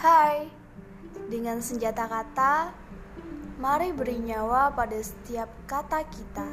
Hai, dengan senjata kata, mari beri nyawa pada setiap kata kita.